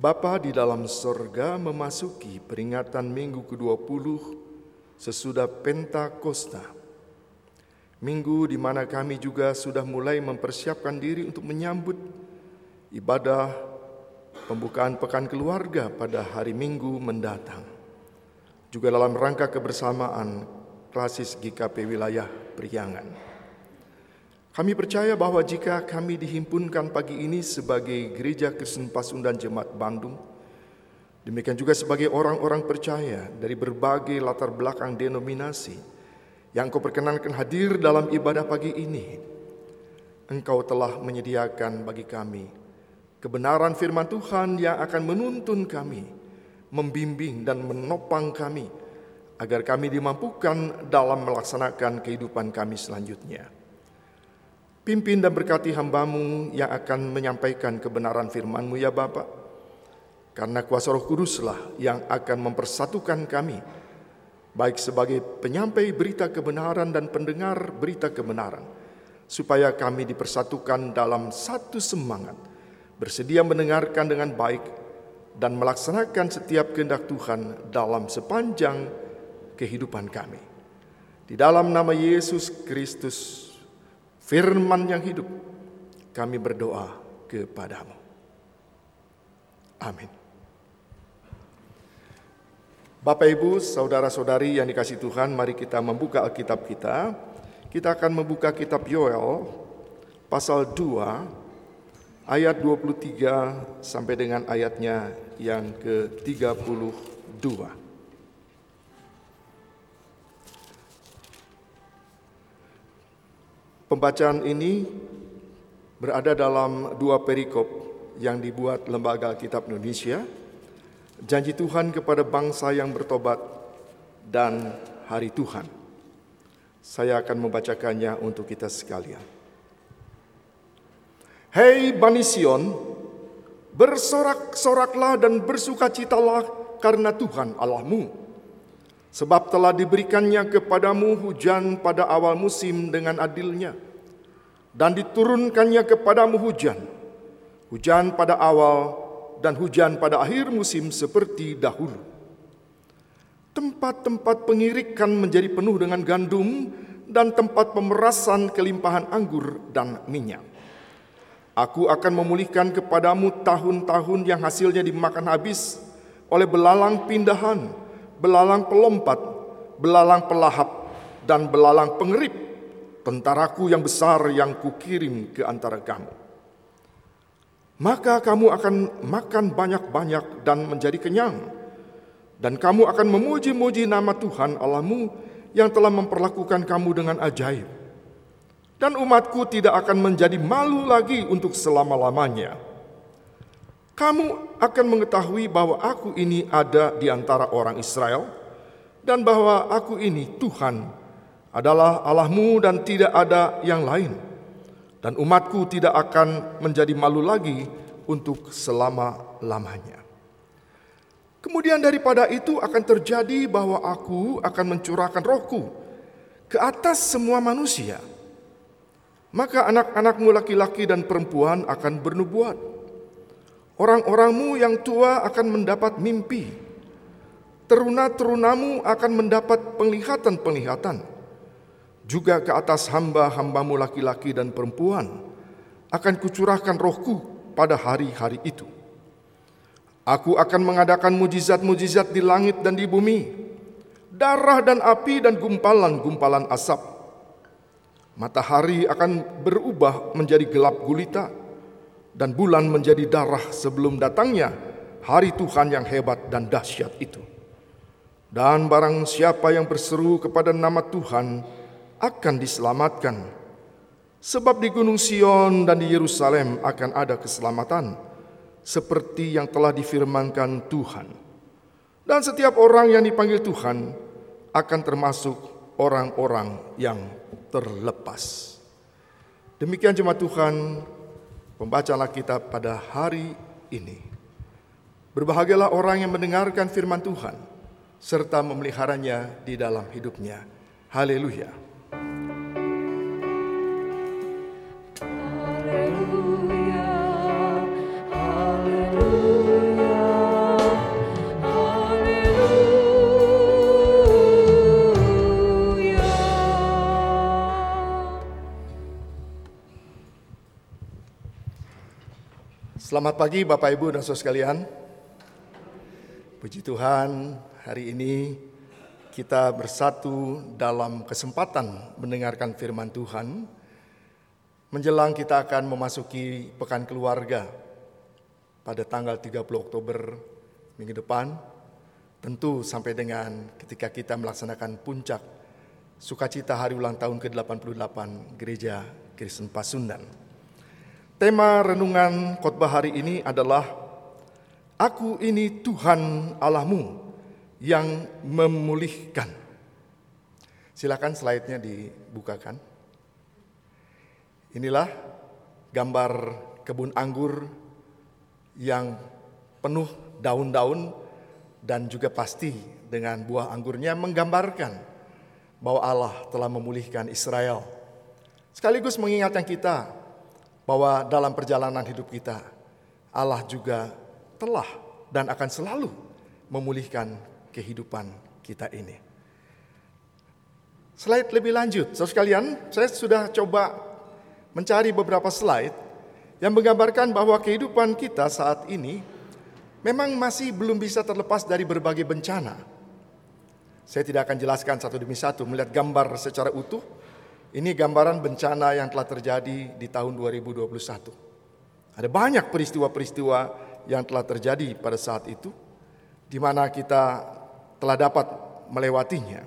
Bapa di dalam sorga memasuki peringatan minggu ke-20 sesudah Pentakosta. Minggu di mana kami juga sudah mulai mempersiapkan diri untuk menyambut ibadah pembukaan pekan keluarga pada hari Minggu mendatang. Juga dalam rangka kebersamaan klasis GKP wilayah Priangan. Kami percaya bahwa jika kami dihimpunkan pagi ini sebagai Gereja Kristen Pasundan Jemaat Bandung, demikian juga sebagai orang-orang percaya dari berbagai latar belakang denominasi yang kau perkenankan hadir dalam ibadah pagi ini, engkau telah menyediakan bagi kami kebenaran firman Tuhan yang akan menuntun kami, membimbing dan menopang kami, agar kami dimampukan dalam melaksanakan kehidupan kami selanjutnya. Pimpin dan berkati hambamu yang akan menyampaikan kebenaran firmanmu ya Bapak. Karena kuasa roh kuduslah yang akan mempersatukan kami. Baik sebagai penyampai berita kebenaran dan pendengar berita kebenaran. Supaya kami dipersatukan dalam satu semangat. Bersedia mendengarkan dengan baik dan melaksanakan setiap kehendak Tuhan dalam sepanjang kehidupan kami. Di dalam nama Yesus Kristus firman yang hidup, kami berdoa kepadamu. Amin. Bapak Ibu, saudara-saudari yang dikasih Tuhan, mari kita membuka Alkitab kita. Kita akan membuka kitab Yoel pasal 2 ayat 23 sampai dengan ayatnya yang ke-32. Pembacaan ini berada dalam dua perikop yang dibuat Lembaga Kitab Indonesia, janji Tuhan kepada bangsa yang bertobat dan hari Tuhan. Saya akan membacakannya untuk kita sekalian. Hei Bani Sion, bersorak-soraklah dan bersukacitalah karena Tuhan Allahmu Sebab telah diberikannya kepadamu hujan pada awal musim dengan adilnya, dan diturunkannya kepadamu hujan, hujan pada awal dan hujan pada akhir musim seperti dahulu. Tempat-tempat pengirikan menjadi penuh dengan gandum dan tempat pemerasan kelimpahan anggur dan minyak. Aku akan memulihkan kepadamu tahun-tahun yang hasilnya dimakan habis oleh belalang pindahan, belalang pelompat, belalang pelahap, dan belalang pengerip, tentaraku yang besar yang kukirim ke antara kamu. Maka kamu akan makan banyak-banyak dan menjadi kenyang, dan kamu akan memuji-muji nama Tuhan Allahmu yang telah memperlakukan kamu dengan ajaib. Dan umatku tidak akan menjadi malu lagi untuk selama-lamanya kamu akan mengetahui bahwa aku ini ada di antara orang Israel dan bahwa aku ini Tuhan adalah Allahmu dan tidak ada yang lain. Dan umatku tidak akan menjadi malu lagi untuk selama-lamanya. Kemudian daripada itu akan terjadi bahwa aku akan mencurahkan rohku ke atas semua manusia. Maka anak-anakmu laki-laki dan perempuan akan bernubuat Orang-orangmu yang tua akan mendapat mimpi. Teruna-terunamu akan mendapat penglihatan-penglihatan. Juga ke atas hamba-hambamu laki-laki dan perempuan akan kucurahkan rohku pada hari-hari itu. Aku akan mengadakan mujizat-mujizat di langit dan di bumi, darah dan api dan gumpalan-gumpalan asap. Matahari akan berubah menjadi gelap gulita, dan bulan menjadi darah sebelum datangnya hari Tuhan yang hebat dan dahsyat itu. Dan barang siapa yang berseru kepada nama Tuhan akan diselamatkan. Sebab di Gunung Sion dan di Yerusalem akan ada keselamatan seperti yang telah difirmankan Tuhan. Dan setiap orang yang dipanggil Tuhan akan termasuk orang-orang yang terlepas. Demikian jemaat Tuhan, Pembacalah kita pada hari ini. Berbahagialah orang yang mendengarkan firman Tuhan serta memeliharanya di dalam hidupnya. Haleluya. Selamat pagi Bapak Ibu dan Saudara sekalian. Puji Tuhan, hari ini kita bersatu dalam kesempatan mendengarkan firman Tuhan. Menjelang kita akan memasuki pekan keluarga pada tanggal 30 Oktober minggu depan. Tentu sampai dengan ketika kita melaksanakan puncak sukacita hari ulang tahun ke-88 Gereja Kristen Pasundan. Tema renungan khotbah hari ini adalah Aku ini Tuhan Allahmu yang memulihkan. Silakan slide-nya dibukakan. Inilah gambar kebun anggur yang penuh daun-daun dan juga pasti dengan buah anggurnya menggambarkan bahwa Allah telah memulihkan Israel. Sekaligus mengingatkan kita bahwa dalam perjalanan hidup kita Allah juga telah dan akan selalu memulihkan kehidupan kita ini. Slide lebih lanjut, saudara sekalian, saya sudah coba mencari beberapa slide yang menggambarkan bahwa kehidupan kita saat ini memang masih belum bisa terlepas dari berbagai bencana. Saya tidak akan jelaskan satu demi satu, melihat gambar secara utuh. Ini gambaran bencana yang telah terjadi di tahun 2021. Ada banyak peristiwa-peristiwa yang telah terjadi pada saat itu, di mana kita telah dapat melewatinya.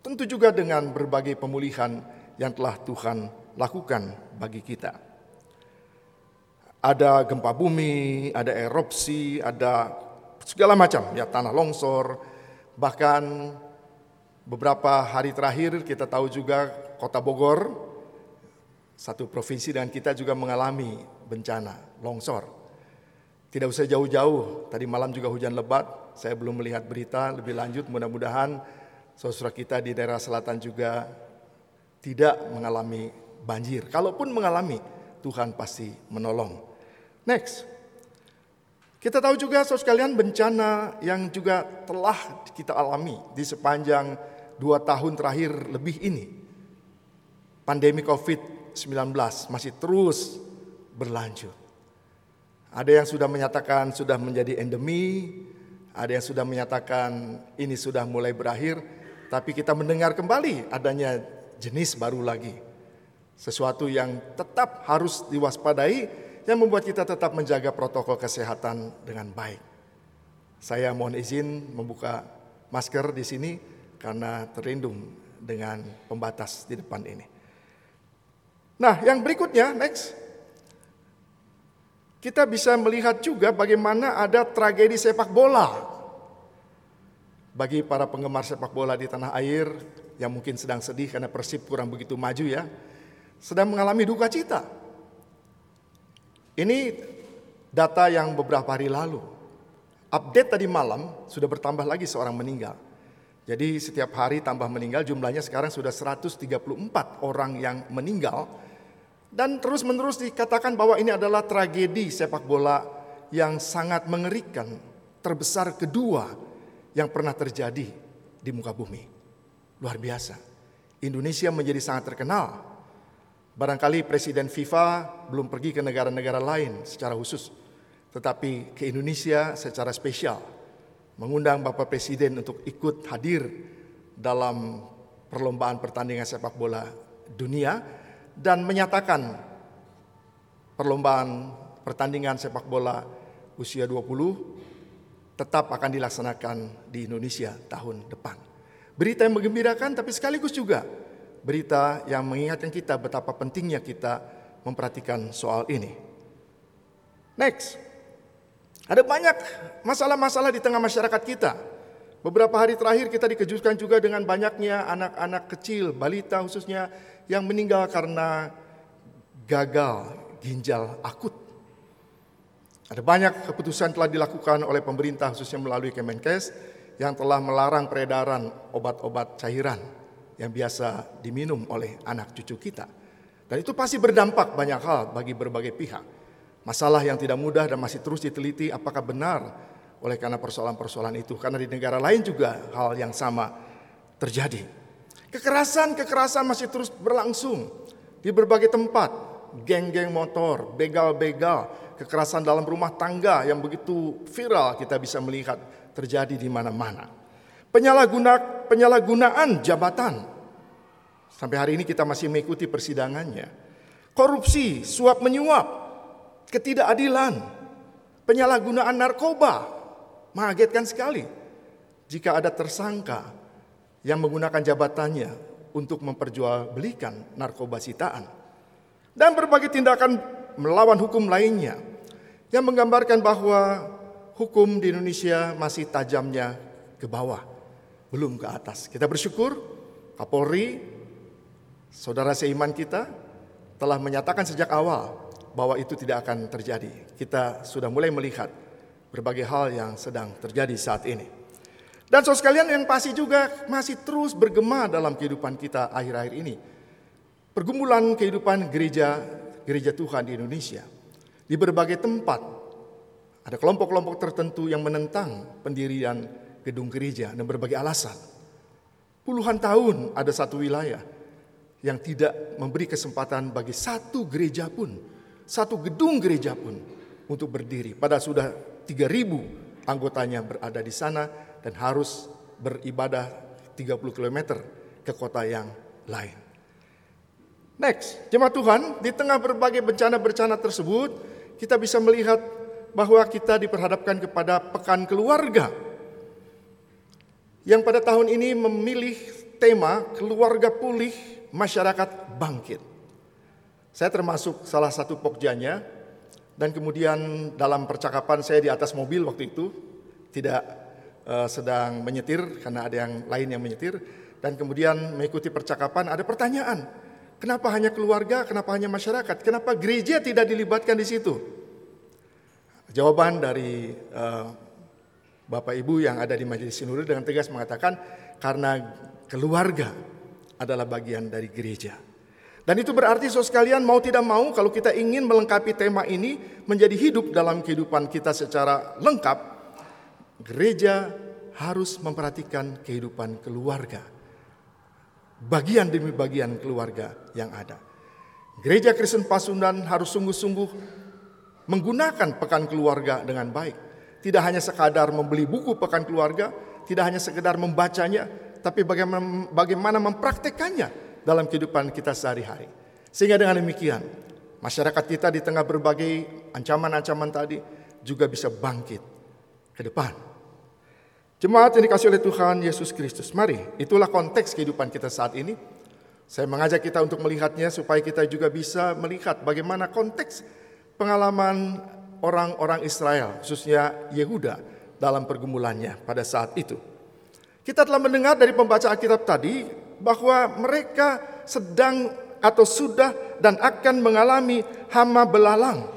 Tentu juga dengan berbagai pemulihan yang telah Tuhan lakukan bagi kita. Ada gempa bumi, ada erupsi, ada segala macam ya tanah longsor, bahkan beberapa hari terakhir kita tahu juga Kota Bogor satu provinsi dan kita juga mengalami bencana longsor. Tidak usah jauh-jauh, tadi malam juga hujan lebat, saya belum melihat berita lebih lanjut, mudah-mudahan saudara kita di daerah selatan juga tidak mengalami banjir. Kalaupun mengalami, Tuhan pasti menolong. Next. Kita tahu juga saudara sekalian bencana yang juga telah kita alami di sepanjang dua tahun terakhir lebih ini. Pandemi COVID-19 masih terus berlanjut. Ada yang sudah menyatakan sudah menjadi endemi, ada yang sudah menyatakan ini sudah mulai berakhir, tapi kita mendengar kembali adanya jenis baru lagi. Sesuatu yang tetap harus diwaspadai yang membuat kita tetap menjaga protokol kesehatan dengan baik. Saya mohon izin membuka masker di sini karena terlindung dengan pembatas di depan ini. Nah, yang berikutnya, next. Kita bisa melihat juga bagaimana ada tragedi sepak bola. Bagi para penggemar sepak bola di tanah air yang mungkin sedang sedih karena Persib kurang begitu maju ya, sedang mengalami duka cita ini data yang beberapa hari lalu. Update tadi malam sudah bertambah lagi seorang meninggal. Jadi setiap hari tambah meninggal jumlahnya sekarang sudah 134 orang yang meninggal. Dan terus menerus dikatakan bahwa ini adalah tragedi sepak bola yang sangat mengerikan. Terbesar kedua yang pernah terjadi di muka bumi. Luar biasa. Indonesia menjadi sangat terkenal Barangkali Presiden FIFA belum pergi ke negara-negara lain secara khusus, tetapi ke Indonesia secara spesial, mengundang Bapak Presiden untuk ikut hadir dalam perlombaan pertandingan sepak bola dunia dan menyatakan perlombaan pertandingan sepak bola usia 20 tetap akan dilaksanakan di Indonesia tahun depan. Berita yang menggembirakan tapi sekaligus juga berita yang mengingatkan kita betapa pentingnya kita memperhatikan soal ini. Next, ada banyak masalah-masalah di tengah masyarakat kita. Beberapa hari terakhir kita dikejutkan juga dengan banyaknya anak-anak kecil, balita khususnya yang meninggal karena gagal ginjal akut. Ada banyak keputusan telah dilakukan oleh pemerintah khususnya melalui Kemenkes yang telah melarang peredaran obat-obat cairan yang biasa diminum oleh anak cucu kita. Dan itu pasti berdampak banyak hal bagi berbagai pihak. Masalah yang tidak mudah dan masih terus diteliti apakah benar oleh karena persoalan-persoalan itu. Karena di negara lain juga hal yang sama terjadi. Kekerasan-kekerasan masih terus berlangsung di berbagai tempat. Geng-geng motor, begal-begal, kekerasan dalam rumah tangga yang begitu viral kita bisa melihat terjadi di mana-mana. Penyalahguna, penyalahgunaan jabatan. Sampai hari ini kita masih mengikuti persidangannya. Korupsi, suap menyuap, ketidakadilan, penyalahgunaan narkoba. Mengagetkan sekali jika ada tersangka yang menggunakan jabatannya untuk memperjualbelikan narkoba sitaan dan berbagai tindakan melawan hukum lainnya yang menggambarkan bahwa hukum di Indonesia masih tajamnya ke bawah, belum ke atas. Kita bersyukur Kapolri, saudara seiman kita telah menyatakan sejak awal bahwa itu tidak akan terjadi. Kita sudah mulai melihat berbagai hal yang sedang terjadi saat ini. Dan saudara sekalian yang pasti juga masih terus bergema dalam kehidupan kita akhir-akhir ini pergumulan kehidupan gereja gereja Tuhan di Indonesia. Di berbagai tempat ada kelompok-kelompok tertentu yang menentang pendirian gedung gereja dan berbagai alasan. Puluhan tahun ada satu wilayah yang tidak memberi kesempatan bagi satu gereja pun, satu gedung gereja pun untuk berdiri. Padahal sudah 3000 anggotanya berada di sana dan harus beribadah 30 km ke kota yang lain. Next, jemaat Tuhan, di tengah berbagai bencana-bencana tersebut, kita bisa melihat bahwa kita diperhadapkan kepada pekan keluarga. Yang pada tahun ini memilih tema keluarga pulih, masyarakat bangkit. Saya termasuk salah satu pokjanya dan kemudian dalam percakapan saya di atas mobil waktu itu tidak uh, sedang menyetir karena ada yang lain yang menyetir dan kemudian mengikuti percakapan ada pertanyaan Kenapa hanya keluarga? Kenapa hanya masyarakat? Kenapa gereja tidak dilibatkan di situ? Jawaban dari uh, Bapak Ibu yang ada di Majelis Sinode dengan tegas mengatakan karena keluarga adalah bagian dari gereja. Dan itu berarti saudara sekalian mau tidak mau kalau kita ingin melengkapi tema ini menjadi hidup dalam kehidupan kita secara lengkap, gereja harus memperhatikan kehidupan keluarga bagian demi bagian keluarga yang ada. Gereja Kristen Pasundan harus sungguh-sungguh menggunakan pekan keluarga dengan baik. Tidak hanya sekadar membeli buku pekan keluarga, tidak hanya sekedar membacanya, tapi bagaimana, bagaimana mempraktekannya dalam kehidupan kita sehari-hari. Sehingga dengan demikian, masyarakat kita di tengah berbagai ancaman-ancaman tadi juga bisa bangkit ke depan Jemaat yang dikasih oleh Tuhan Yesus Kristus. Mari, itulah konteks kehidupan kita saat ini. Saya mengajak kita untuk melihatnya supaya kita juga bisa melihat bagaimana konteks pengalaman orang-orang Israel, khususnya Yehuda dalam pergumulannya pada saat itu. Kita telah mendengar dari pembaca Alkitab tadi bahwa mereka sedang atau sudah dan akan mengalami hama belalang.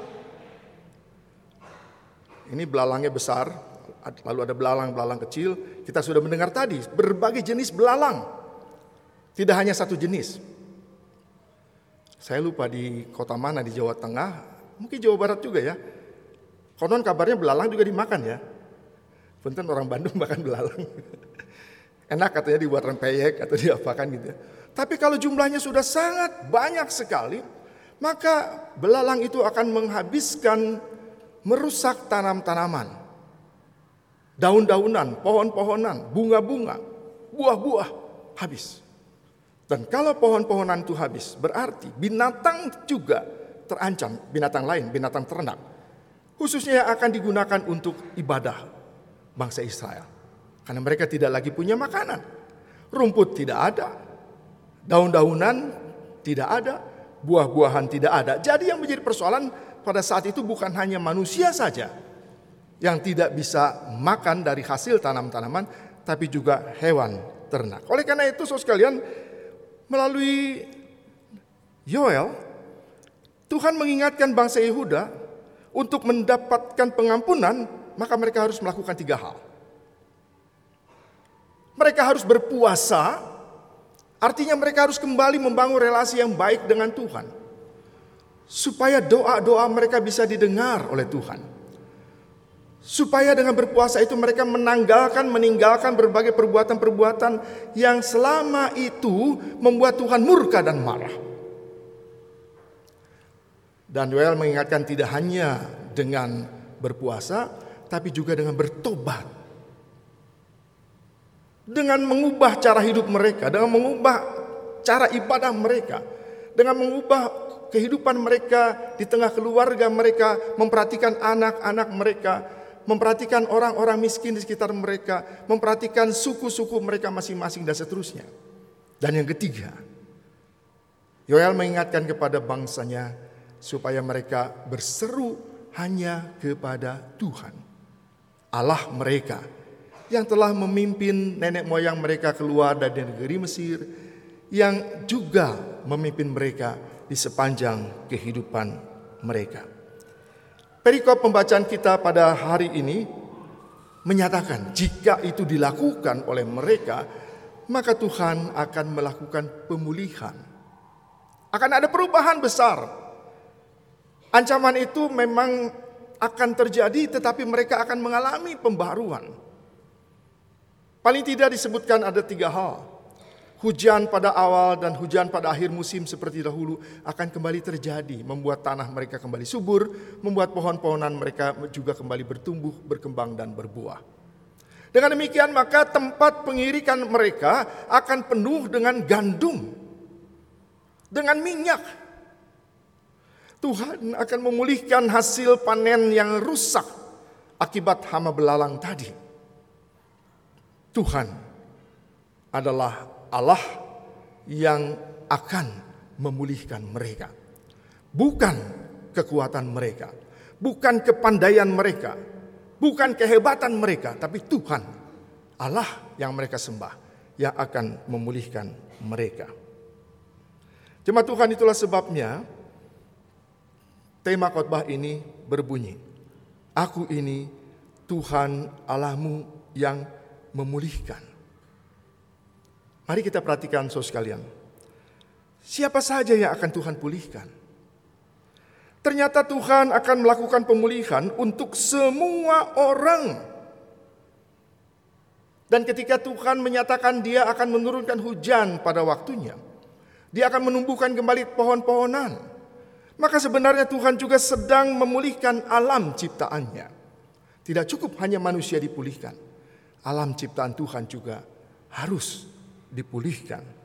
Ini belalangnya besar, lalu ada belalang-belalang kecil. Kita sudah mendengar tadi berbagai jenis belalang. Tidak hanya satu jenis. Saya lupa di kota mana di Jawa Tengah, mungkin Jawa Barat juga ya. Konon kabarnya belalang juga dimakan ya. Punten orang Bandung makan belalang. Enak katanya dibuat rempeyek atau diapakan gitu ya. Tapi kalau jumlahnya sudah sangat banyak sekali, maka belalang itu akan menghabiskan merusak tanam-tanaman daun-daunan, pohon-pohonan, bunga-bunga, buah-buah habis. Dan kalau pohon-pohonan itu habis, berarti binatang juga terancam, binatang lain, binatang ternak. Khususnya yang akan digunakan untuk ibadah bangsa Israel. Karena mereka tidak lagi punya makanan. Rumput tidak ada, daun-daunan tidak ada, buah-buahan tidak ada. Jadi yang menjadi persoalan pada saat itu bukan hanya manusia saja, yang tidak bisa makan dari hasil tanam-tanaman, tapi juga hewan ternak. Oleh karena itu, saudara sekalian, melalui Yoel, Tuhan mengingatkan bangsa Yehuda untuk mendapatkan pengampunan, maka mereka harus melakukan tiga hal. Mereka harus berpuasa, artinya mereka harus kembali membangun relasi yang baik dengan Tuhan, supaya doa-doa mereka bisa didengar oleh Tuhan. Supaya dengan berpuasa itu mereka menanggalkan, meninggalkan berbagai perbuatan-perbuatan yang selama itu membuat Tuhan murka dan marah. Dan Yoel mengingatkan tidak hanya dengan berpuasa, tapi juga dengan bertobat. Dengan mengubah cara hidup mereka, dengan mengubah cara ibadah mereka, dengan mengubah kehidupan mereka di tengah keluarga mereka, memperhatikan anak-anak mereka, memperhatikan orang-orang miskin di sekitar mereka, memperhatikan suku-suku mereka masing-masing dan seterusnya. Dan yang ketiga, Yoel mengingatkan kepada bangsanya supaya mereka berseru hanya kepada Tuhan, Allah mereka yang telah memimpin nenek moyang mereka keluar dari negeri Mesir, yang juga memimpin mereka di sepanjang kehidupan mereka. Perikop pembacaan kita pada hari ini menyatakan jika itu dilakukan oleh mereka, maka Tuhan akan melakukan pemulihan. Akan ada perubahan besar. Ancaman itu memang akan terjadi tetapi mereka akan mengalami pembaruan. Paling tidak disebutkan ada tiga hal. Hujan pada awal dan hujan pada akhir musim seperti dahulu akan kembali terjadi, membuat tanah mereka kembali subur, membuat pohon-pohonan mereka juga kembali bertumbuh, berkembang dan berbuah. Dengan demikian maka tempat pengirikan mereka akan penuh dengan gandum, dengan minyak. Tuhan akan memulihkan hasil panen yang rusak akibat hama belalang tadi. Tuhan adalah Allah yang akan memulihkan mereka. Bukan kekuatan mereka, bukan kepandaian mereka, bukan kehebatan mereka, tapi Tuhan Allah yang mereka sembah yang akan memulihkan mereka. Jemaat Tuhan itulah sebabnya tema khotbah ini berbunyi, Aku ini Tuhan Allahmu yang memulihkan. Mari kita perhatikan saudara sekalian. Siapa saja yang akan Tuhan pulihkan? Ternyata Tuhan akan melakukan pemulihan untuk semua orang. Dan ketika Tuhan menyatakan dia akan menurunkan hujan pada waktunya. Dia akan menumbuhkan kembali pohon-pohonan. Maka sebenarnya Tuhan juga sedang memulihkan alam ciptaannya. Tidak cukup hanya manusia dipulihkan. Alam ciptaan Tuhan juga harus dipulihkan.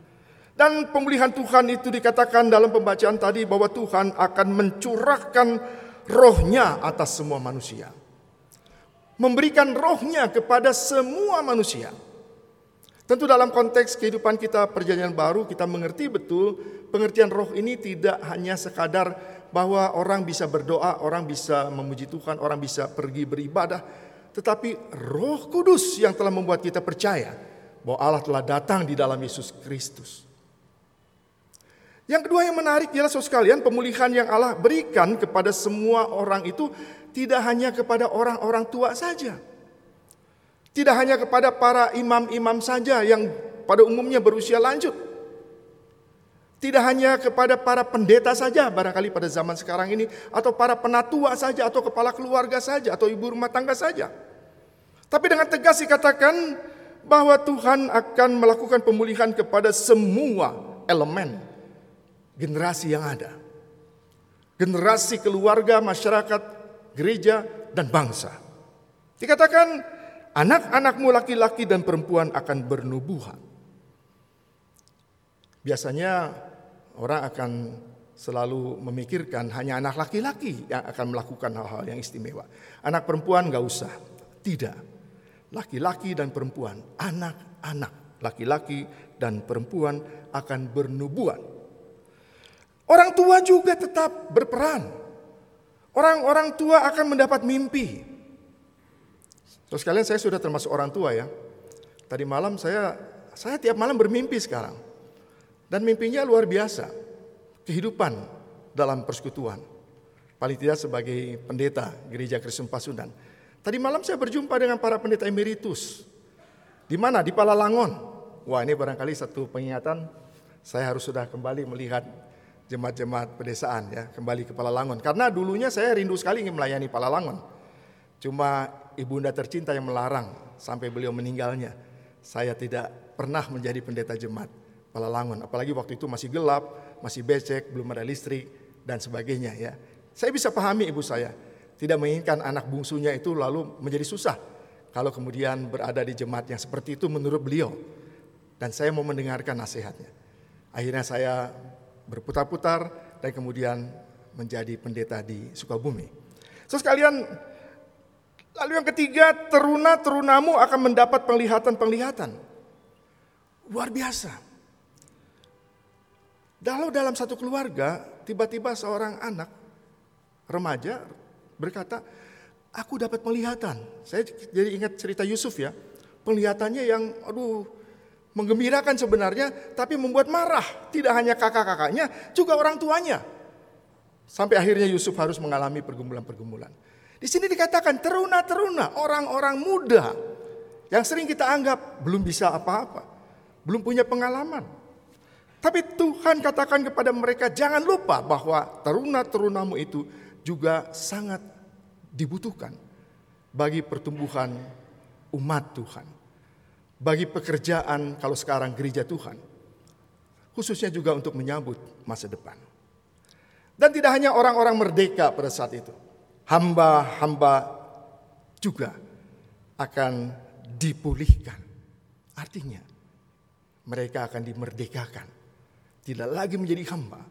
Dan pemulihan Tuhan itu dikatakan dalam pembacaan tadi bahwa Tuhan akan mencurahkan rohnya atas semua manusia. Memberikan rohnya kepada semua manusia. Tentu dalam konteks kehidupan kita perjanjian baru kita mengerti betul pengertian roh ini tidak hanya sekadar bahwa orang bisa berdoa, orang bisa memuji Tuhan, orang bisa pergi beribadah. Tetapi roh kudus yang telah membuat kita percaya bahwa Allah telah datang di dalam Yesus Kristus. Yang kedua yang menarik ialah saudara sekalian pemulihan yang Allah berikan kepada semua orang itu tidak hanya kepada orang-orang tua saja. Tidak hanya kepada para imam-imam saja yang pada umumnya berusia lanjut. Tidak hanya kepada para pendeta saja barangkali pada zaman sekarang ini atau para penatua saja atau kepala keluarga saja atau ibu rumah tangga saja. Tapi dengan tegas dikatakan bahwa Tuhan akan melakukan pemulihan kepada semua elemen generasi yang ada. Generasi keluarga, masyarakat, gereja, dan bangsa. Dikatakan anak-anakmu laki-laki dan perempuan akan bernubuhan. Biasanya orang akan selalu memikirkan hanya anak laki-laki yang akan melakukan hal-hal yang istimewa. Anak perempuan nggak usah. Tidak laki-laki dan perempuan, anak-anak laki-laki dan perempuan akan bernubuat. Orang tua juga tetap berperan. Orang-orang tua akan mendapat mimpi. So, sekalian saya sudah termasuk orang tua ya. Tadi malam saya saya tiap malam bermimpi sekarang. Dan mimpinya luar biasa. Kehidupan dalam persekutuan. Paling tidak sebagai pendeta gereja Kristen Pasundan. Tadi malam saya berjumpa dengan para pendeta emeritus. Di mana? Di Palalangon. Wah ini barangkali satu pengingatan saya harus sudah kembali melihat jemaat-jemaat pedesaan ya, kembali ke Palalangon. Karena dulunya saya rindu sekali ingin melayani Palalangon. Cuma ibunda tercinta yang melarang sampai beliau meninggalnya. Saya tidak pernah menjadi pendeta jemaat Palalangon. Apalagi waktu itu masih gelap, masih becek, belum ada listrik dan sebagainya ya. Saya bisa pahami ibu saya. Tidak menginginkan anak bungsunya itu lalu menjadi susah kalau kemudian berada di jemaat yang seperti itu menurut beliau. Dan saya mau mendengarkan nasihatnya. Akhirnya saya berputar-putar dan kemudian menjadi pendeta di Sukabumi. So sekalian, lalu yang ketiga, teruna-terunamu akan mendapat penglihatan-penglihatan. Luar biasa. Kalau dalam satu keluarga, tiba-tiba seorang anak remaja berkata, aku dapat penglihatan. Saya jadi ingat cerita Yusuf ya. Penglihatannya yang aduh menggembirakan sebenarnya tapi membuat marah. Tidak hanya kakak-kakaknya, juga orang tuanya. Sampai akhirnya Yusuf harus mengalami pergumulan-pergumulan. Di sini dikatakan teruna-teruna, orang-orang muda yang sering kita anggap belum bisa apa-apa, belum punya pengalaman. Tapi Tuhan katakan kepada mereka, jangan lupa bahwa teruna-terunamu itu juga sangat dibutuhkan bagi pertumbuhan umat Tuhan. Bagi pekerjaan kalau sekarang gereja Tuhan. Khususnya juga untuk menyambut masa depan. Dan tidak hanya orang-orang merdeka pada saat itu. Hamba-hamba juga akan dipulihkan. Artinya mereka akan dimerdekakan tidak lagi menjadi hamba,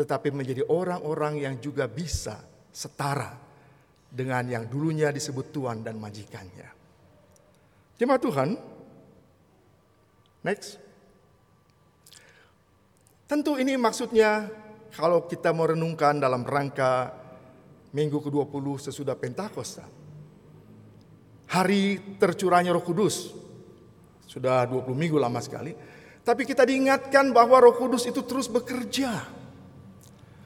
tetapi menjadi orang-orang yang juga bisa setara dengan yang dulunya disebut Tuhan dan majikannya. Jemaat Tuhan, next. Tentu ini maksudnya kalau kita mau renungkan dalam rangka minggu ke-20 sesudah Pentakosta. Hari tercurahnya roh kudus. Sudah 20 minggu lama sekali. Tapi kita diingatkan bahwa Roh Kudus itu terus bekerja.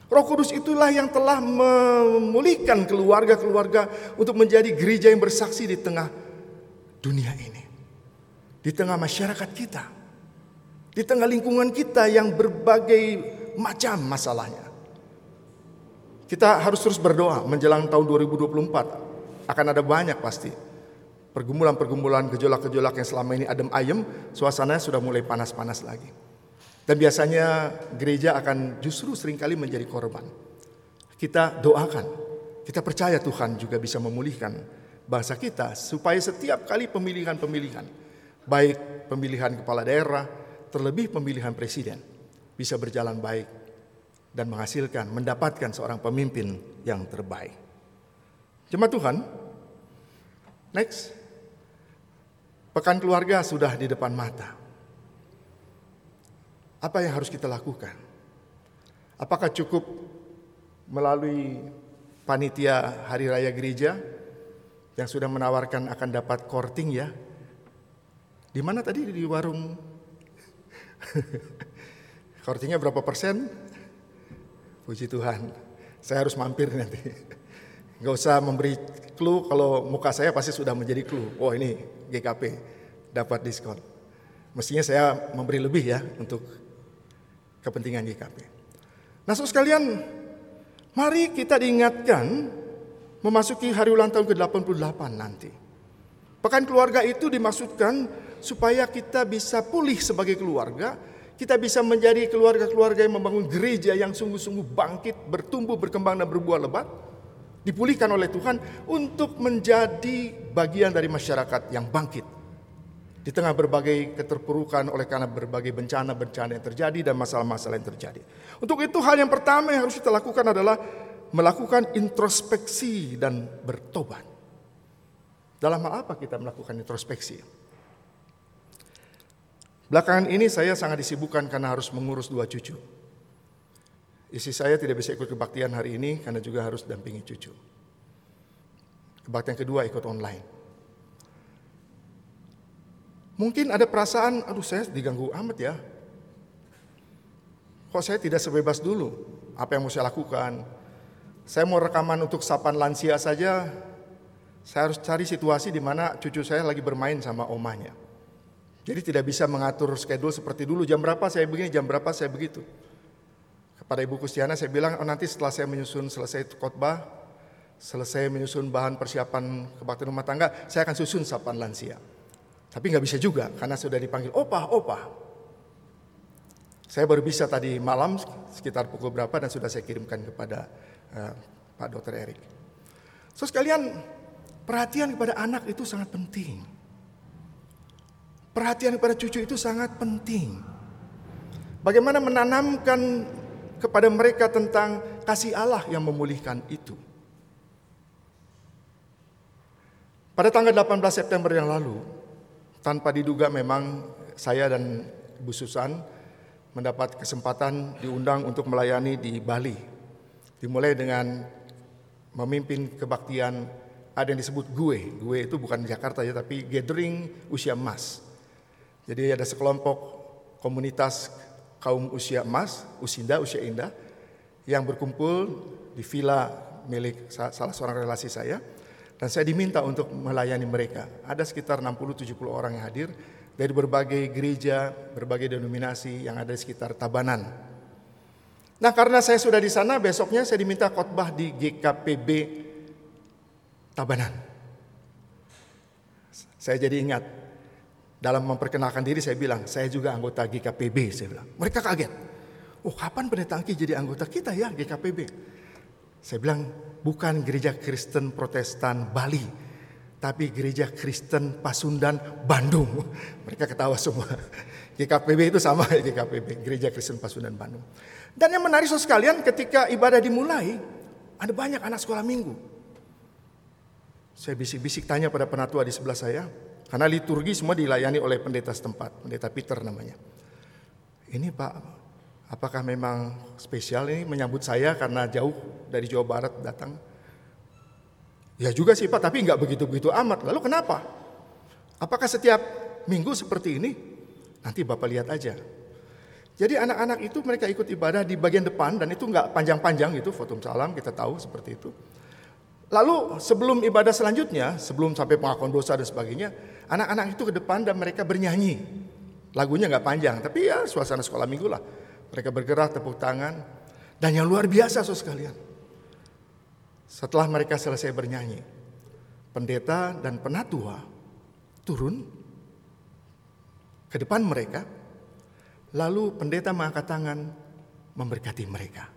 Roh Kudus itulah yang telah memulihkan keluarga-keluarga untuk menjadi gereja yang bersaksi di tengah dunia ini. Di tengah masyarakat kita. Di tengah lingkungan kita yang berbagai macam masalahnya. Kita harus terus berdoa menjelang tahun 2024. Akan ada banyak pasti pergumulan-pergumulan, gejolak-gejolak yang selama ini adem ayem, suasananya sudah mulai panas-panas lagi. Dan biasanya gereja akan justru sering kali menjadi korban. Kita doakan, kita percaya Tuhan juga bisa memulihkan bangsa kita supaya setiap kali pemilihan-pemilihan, baik pemilihan kepala daerah, terlebih pemilihan presiden, bisa berjalan baik dan menghasilkan, mendapatkan seorang pemimpin yang terbaik. Jemaat Tuhan, next. Pekan keluarga sudah di depan mata. Apa yang harus kita lakukan? Apakah cukup melalui panitia hari raya gereja yang sudah menawarkan akan dapat korting ya? Di mana tadi di warung? Kortingnya berapa persen? Puji Tuhan. Saya harus mampir nanti. Gak usah memberi clue kalau muka saya pasti sudah menjadi clue. Oh ini GKP dapat diskon. Mestinya saya memberi lebih ya untuk kepentingan GKP. Nah saudara sekalian, mari kita diingatkan memasuki hari ulang tahun ke-88 nanti. Pekan keluarga itu dimaksudkan supaya kita bisa pulih sebagai keluarga, kita bisa menjadi keluarga-keluarga yang membangun gereja yang sungguh-sungguh bangkit, bertumbuh, berkembang dan berbuah lebat dipulihkan oleh Tuhan untuk menjadi bagian dari masyarakat yang bangkit. Di tengah berbagai keterpurukan oleh karena berbagai bencana-bencana yang terjadi dan masalah-masalah yang terjadi. Untuk itu hal yang pertama yang harus kita lakukan adalah melakukan introspeksi dan bertobat. Dalam hal apa kita melakukan introspeksi? Belakangan ini saya sangat disibukkan karena harus mengurus dua cucu. Istri saya tidak bisa ikut kebaktian hari ini karena juga harus dampingi cucu. Kebaktian kedua ikut online. Mungkin ada perasaan, aduh saya diganggu amat ya. Kok saya tidak sebebas dulu? Apa yang mau saya lakukan? Saya mau rekaman untuk sapan lansia saja, saya harus cari situasi di mana cucu saya lagi bermain sama omanya. Jadi tidak bisa mengatur schedule seperti dulu, jam berapa saya begini, jam berapa saya begitu. Kepada Ibu Kustiana saya bilang, oh, nanti setelah saya menyusun selesai khotbah, selesai menyusun bahan persiapan kebaktian rumah tangga, saya akan susun sapan lansia. Tapi nggak bisa juga karena sudah dipanggil opa, opa. Saya baru bisa tadi malam sekitar pukul berapa dan sudah saya kirimkan kepada uh, Pak Dr. Erik. So sekalian, perhatian kepada anak itu sangat penting. Perhatian kepada cucu itu sangat penting. Bagaimana menanamkan kepada mereka tentang kasih Allah yang memulihkan itu. Pada tanggal 18 September yang lalu, tanpa diduga memang saya dan Bu Susan mendapat kesempatan diundang untuk melayani di Bali. Dimulai dengan memimpin kebaktian ada yang disebut gue. Gue itu bukan Jakarta ya, tapi gathering usia emas. Jadi ada sekelompok komunitas kaum usia emas, usinda, usia indah, yang berkumpul di villa milik salah seorang relasi saya. Dan saya diminta untuk melayani mereka. Ada sekitar 60-70 orang yang hadir dari berbagai gereja, berbagai denominasi yang ada di sekitar Tabanan. Nah karena saya sudah di sana, besoknya saya diminta khotbah di GKPB Tabanan. Saya jadi ingat, dalam memperkenalkan diri saya bilang, saya juga anggota GKPB, saya bilang. Mereka kaget. Oh kapan pendeta Angki jadi anggota kita ya GKPB? Saya bilang, bukan gereja Kristen Protestan Bali, tapi gereja Kristen Pasundan Bandung. Mereka ketawa semua. GKPB itu sama ya GKPB, Gereja Kristen Pasundan Bandung. Dan yang menarik so sekalian ketika ibadah dimulai, ada banyak anak sekolah minggu. Saya bisik-bisik tanya pada penatua di sebelah saya, karena liturgi semua dilayani oleh pendeta setempat, pendeta Peter namanya. Ini Pak, apakah memang spesial ini menyambut saya karena jauh dari Jawa Barat datang? Ya juga sih Pak, tapi nggak begitu-begitu amat. Lalu kenapa? Apakah setiap minggu seperti ini? Nanti Bapak lihat aja. Jadi anak-anak itu mereka ikut ibadah di bagian depan dan itu nggak panjang-panjang itu fotum salam kita tahu seperti itu. Lalu sebelum ibadah selanjutnya, sebelum sampai pengakuan dosa dan sebagainya, anak-anak itu ke depan dan mereka bernyanyi. Lagunya nggak panjang, tapi ya suasana sekolah minggu lah. Mereka bergerak tepuk tangan dan yang luar biasa so sekalian. Setelah mereka selesai bernyanyi, pendeta dan penatua turun ke depan mereka Lalu pendeta mengangkat tangan memberkati mereka.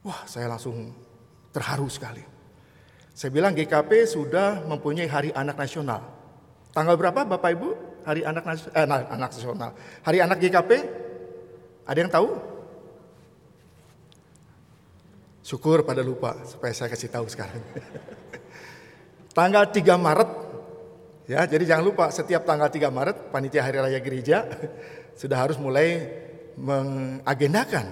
Wah, saya langsung terharu sekali. Saya bilang GKP sudah mempunyai Hari Anak Nasional. Tanggal berapa Bapak Ibu? Hari Anak Nasional, eh, anak nasional. Hari Anak GKP? Ada yang tahu? Syukur pada lupa supaya saya kasih tahu sekarang. tanggal 3 Maret ya, jadi jangan lupa setiap tanggal 3 Maret panitia Hari Raya Gereja sudah harus mulai mengagendakan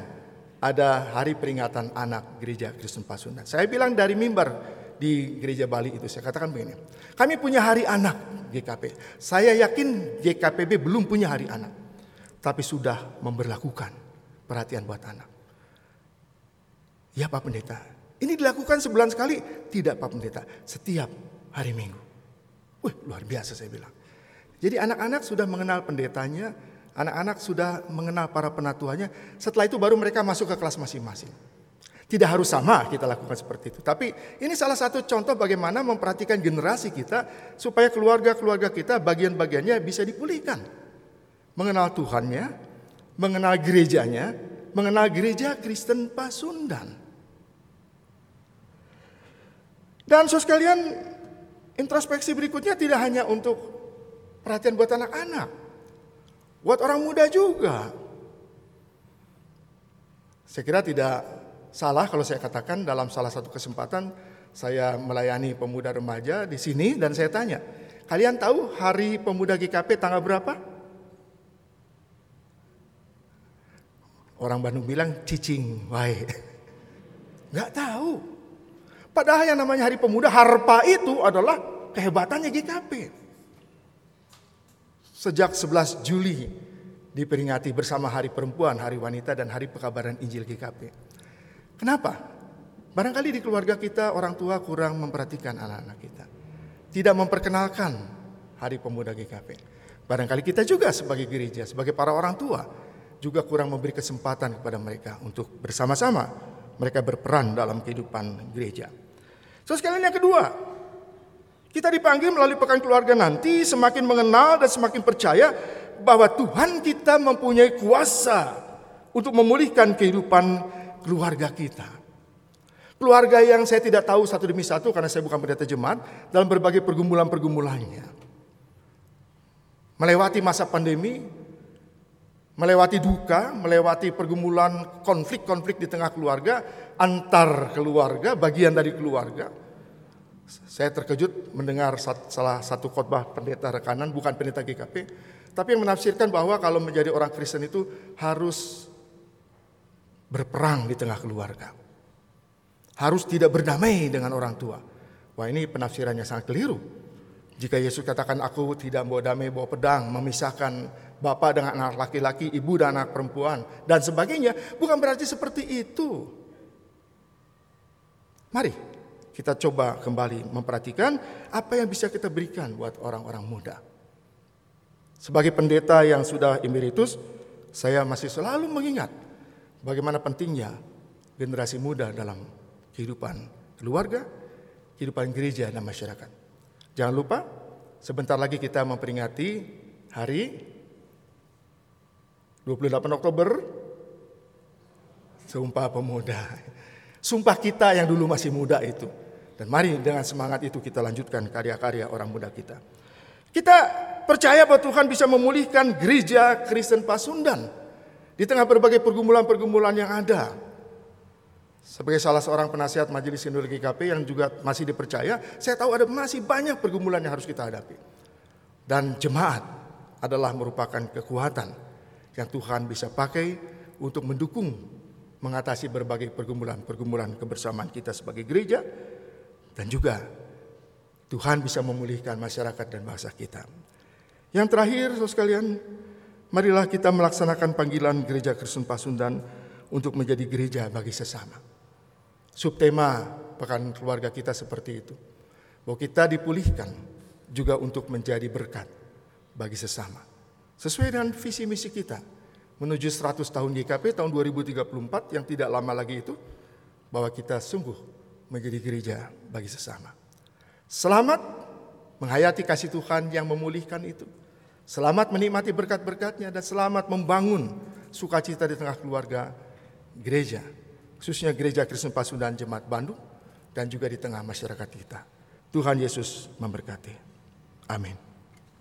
ada hari peringatan anak gereja Kristen Pasundan. Saya bilang dari mimbar di gereja Bali itu saya katakan begini. Kami punya hari anak GKP. Saya yakin GKPB belum punya hari anak. Tapi sudah memberlakukan perhatian buat anak. Ya Pak Pendeta. Ini dilakukan sebulan sekali? Tidak Pak Pendeta. Setiap hari Minggu. Wih luar biasa saya bilang. Jadi anak-anak sudah mengenal pendetanya, Anak-anak sudah mengenal para penatuannya. Setelah itu baru mereka masuk ke kelas masing-masing. Tidak harus sama kita lakukan seperti itu. Tapi ini salah satu contoh bagaimana memperhatikan generasi kita supaya keluarga-keluarga kita bagian-bagiannya bisa dipulihkan. Mengenal Tuhannya, mengenal gerejanya, mengenal gereja Kristen Pasundan. Dan so sekalian, introspeksi berikutnya tidak hanya untuk perhatian buat anak-anak. Buat orang muda juga. Saya kira tidak salah kalau saya katakan dalam salah satu kesempatan saya melayani pemuda remaja di sini dan saya tanya, kalian tahu hari pemuda GKP tanggal berapa? Orang Bandung bilang cicing, wae. Gak tahu. Padahal yang namanya hari pemuda harpa itu adalah kehebatannya GKP. Sejak 11 Juli diperingati bersama Hari Perempuan, Hari Wanita, dan Hari Pekabaran Injil GKP. Kenapa? Barangkali di keluarga kita orang tua kurang memperhatikan anak-anak kita. Tidak memperkenalkan Hari Pemuda GKP. Barangkali kita juga sebagai gereja, sebagai para orang tua juga kurang memberi kesempatan kepada mereka untuk bersama-sama mereka berperan dalam kehidupan gereja. So sekalian yang kedua, kita dipanggil melalui pekan keluarga nanti semakin mengenal dan semakin percaya bahwa Tuhan kita mempunyai kuasa untuk memulihkan kehidupan keluarga kita. Keluarga yang saya tidak tahu satu demi satu karena saya bukan pendeta jemaat dalam berbagai pergumulan-pergumulannya. Melewati masa pandemi, melewati duka, melewati pergumulan konflik-konflik di tengah keluarga, antar keluarga, bagian dari keluarga. Saya terkejut mendengar salah satu khotbah pendeta rekanan, bukan pendeta GKP, tapi yang menafsirkan bahwa kalau menjadi orang Kristen itu harus berperang di tengah keluarga harus tidak berdamai dengan orang tua. Wah ini penafsirannya sangat keliru. Jika Yesus katakan aku tidak bawa damai, bawa pedang, memisahkan bapak dengan anak laki-laki, ibu dan anak perempuan, dan sebagainya, bukan berarti seperti itu. Mari kita coba kembali memperhatikan apa yang bisa kita berikan buat orang-orang muda. Sebagai pendeta yang sudah emeritus, saya masih selalu mengingat bagaimana pentingnya generasi muda dalam kehidupan keluarga, kehidupan gereja dan masyarakat. Jangan lupa, sebentar lagi kita memperingati hari 28 Oktober Sumpah Pemuda. Sumpah kita yang dulu masih muda itu. Dan mari dengan semangat itu kita lanjutkan karya-karya orang muda kita. Kita percaya bahwa Tuhan bisa memulihkan gereja Kristen Pasundan di tengah berbagai pergumulan-pergumulan yang ada. Sebagai salah seorang penasihat Majelis Sinode GKP yang juga masih dipercaya, saya tahu ada masih banyak pergumulan yang harus kita hadapi. Dan jemaat adalah merupakan kekuatan yang Tuhan bisa pakai untuk mendukung mengatasi berbagai pergumulan-pergumulan kebersamaan kita sebagai gereja dan juga Tuhan bisa memulihkan masyarakat dan bangsa kita. Yang terakhir, saudara sekalian, marilah kita melaksanakan panggilan Gereja Kristen Pasundan untuk menjadi gereja bagi sesama. Subtema pekan keluarga kita seperti itu. Bahwa kita dipulihkan juga untuk menjadi berkat bagi sesama. Sesuai dengan visi misi kita menuju 100 tahun GKP tahun 2034 yang tidak lama lagi itu bahwa kita sungguh menjadi gereja bagi sesama. Selamat menghayati kasih Tuhan yang memulihkan itu. Selamat menikmati berkat-berkatnya dan selamat membangun sukacita di tengah keluarga gereja khususnya Gereja Kristen Pasundan Jemaat Bandung dan juga di tengah masyarakat kita. Tuhan Yesus memberkati. Amin.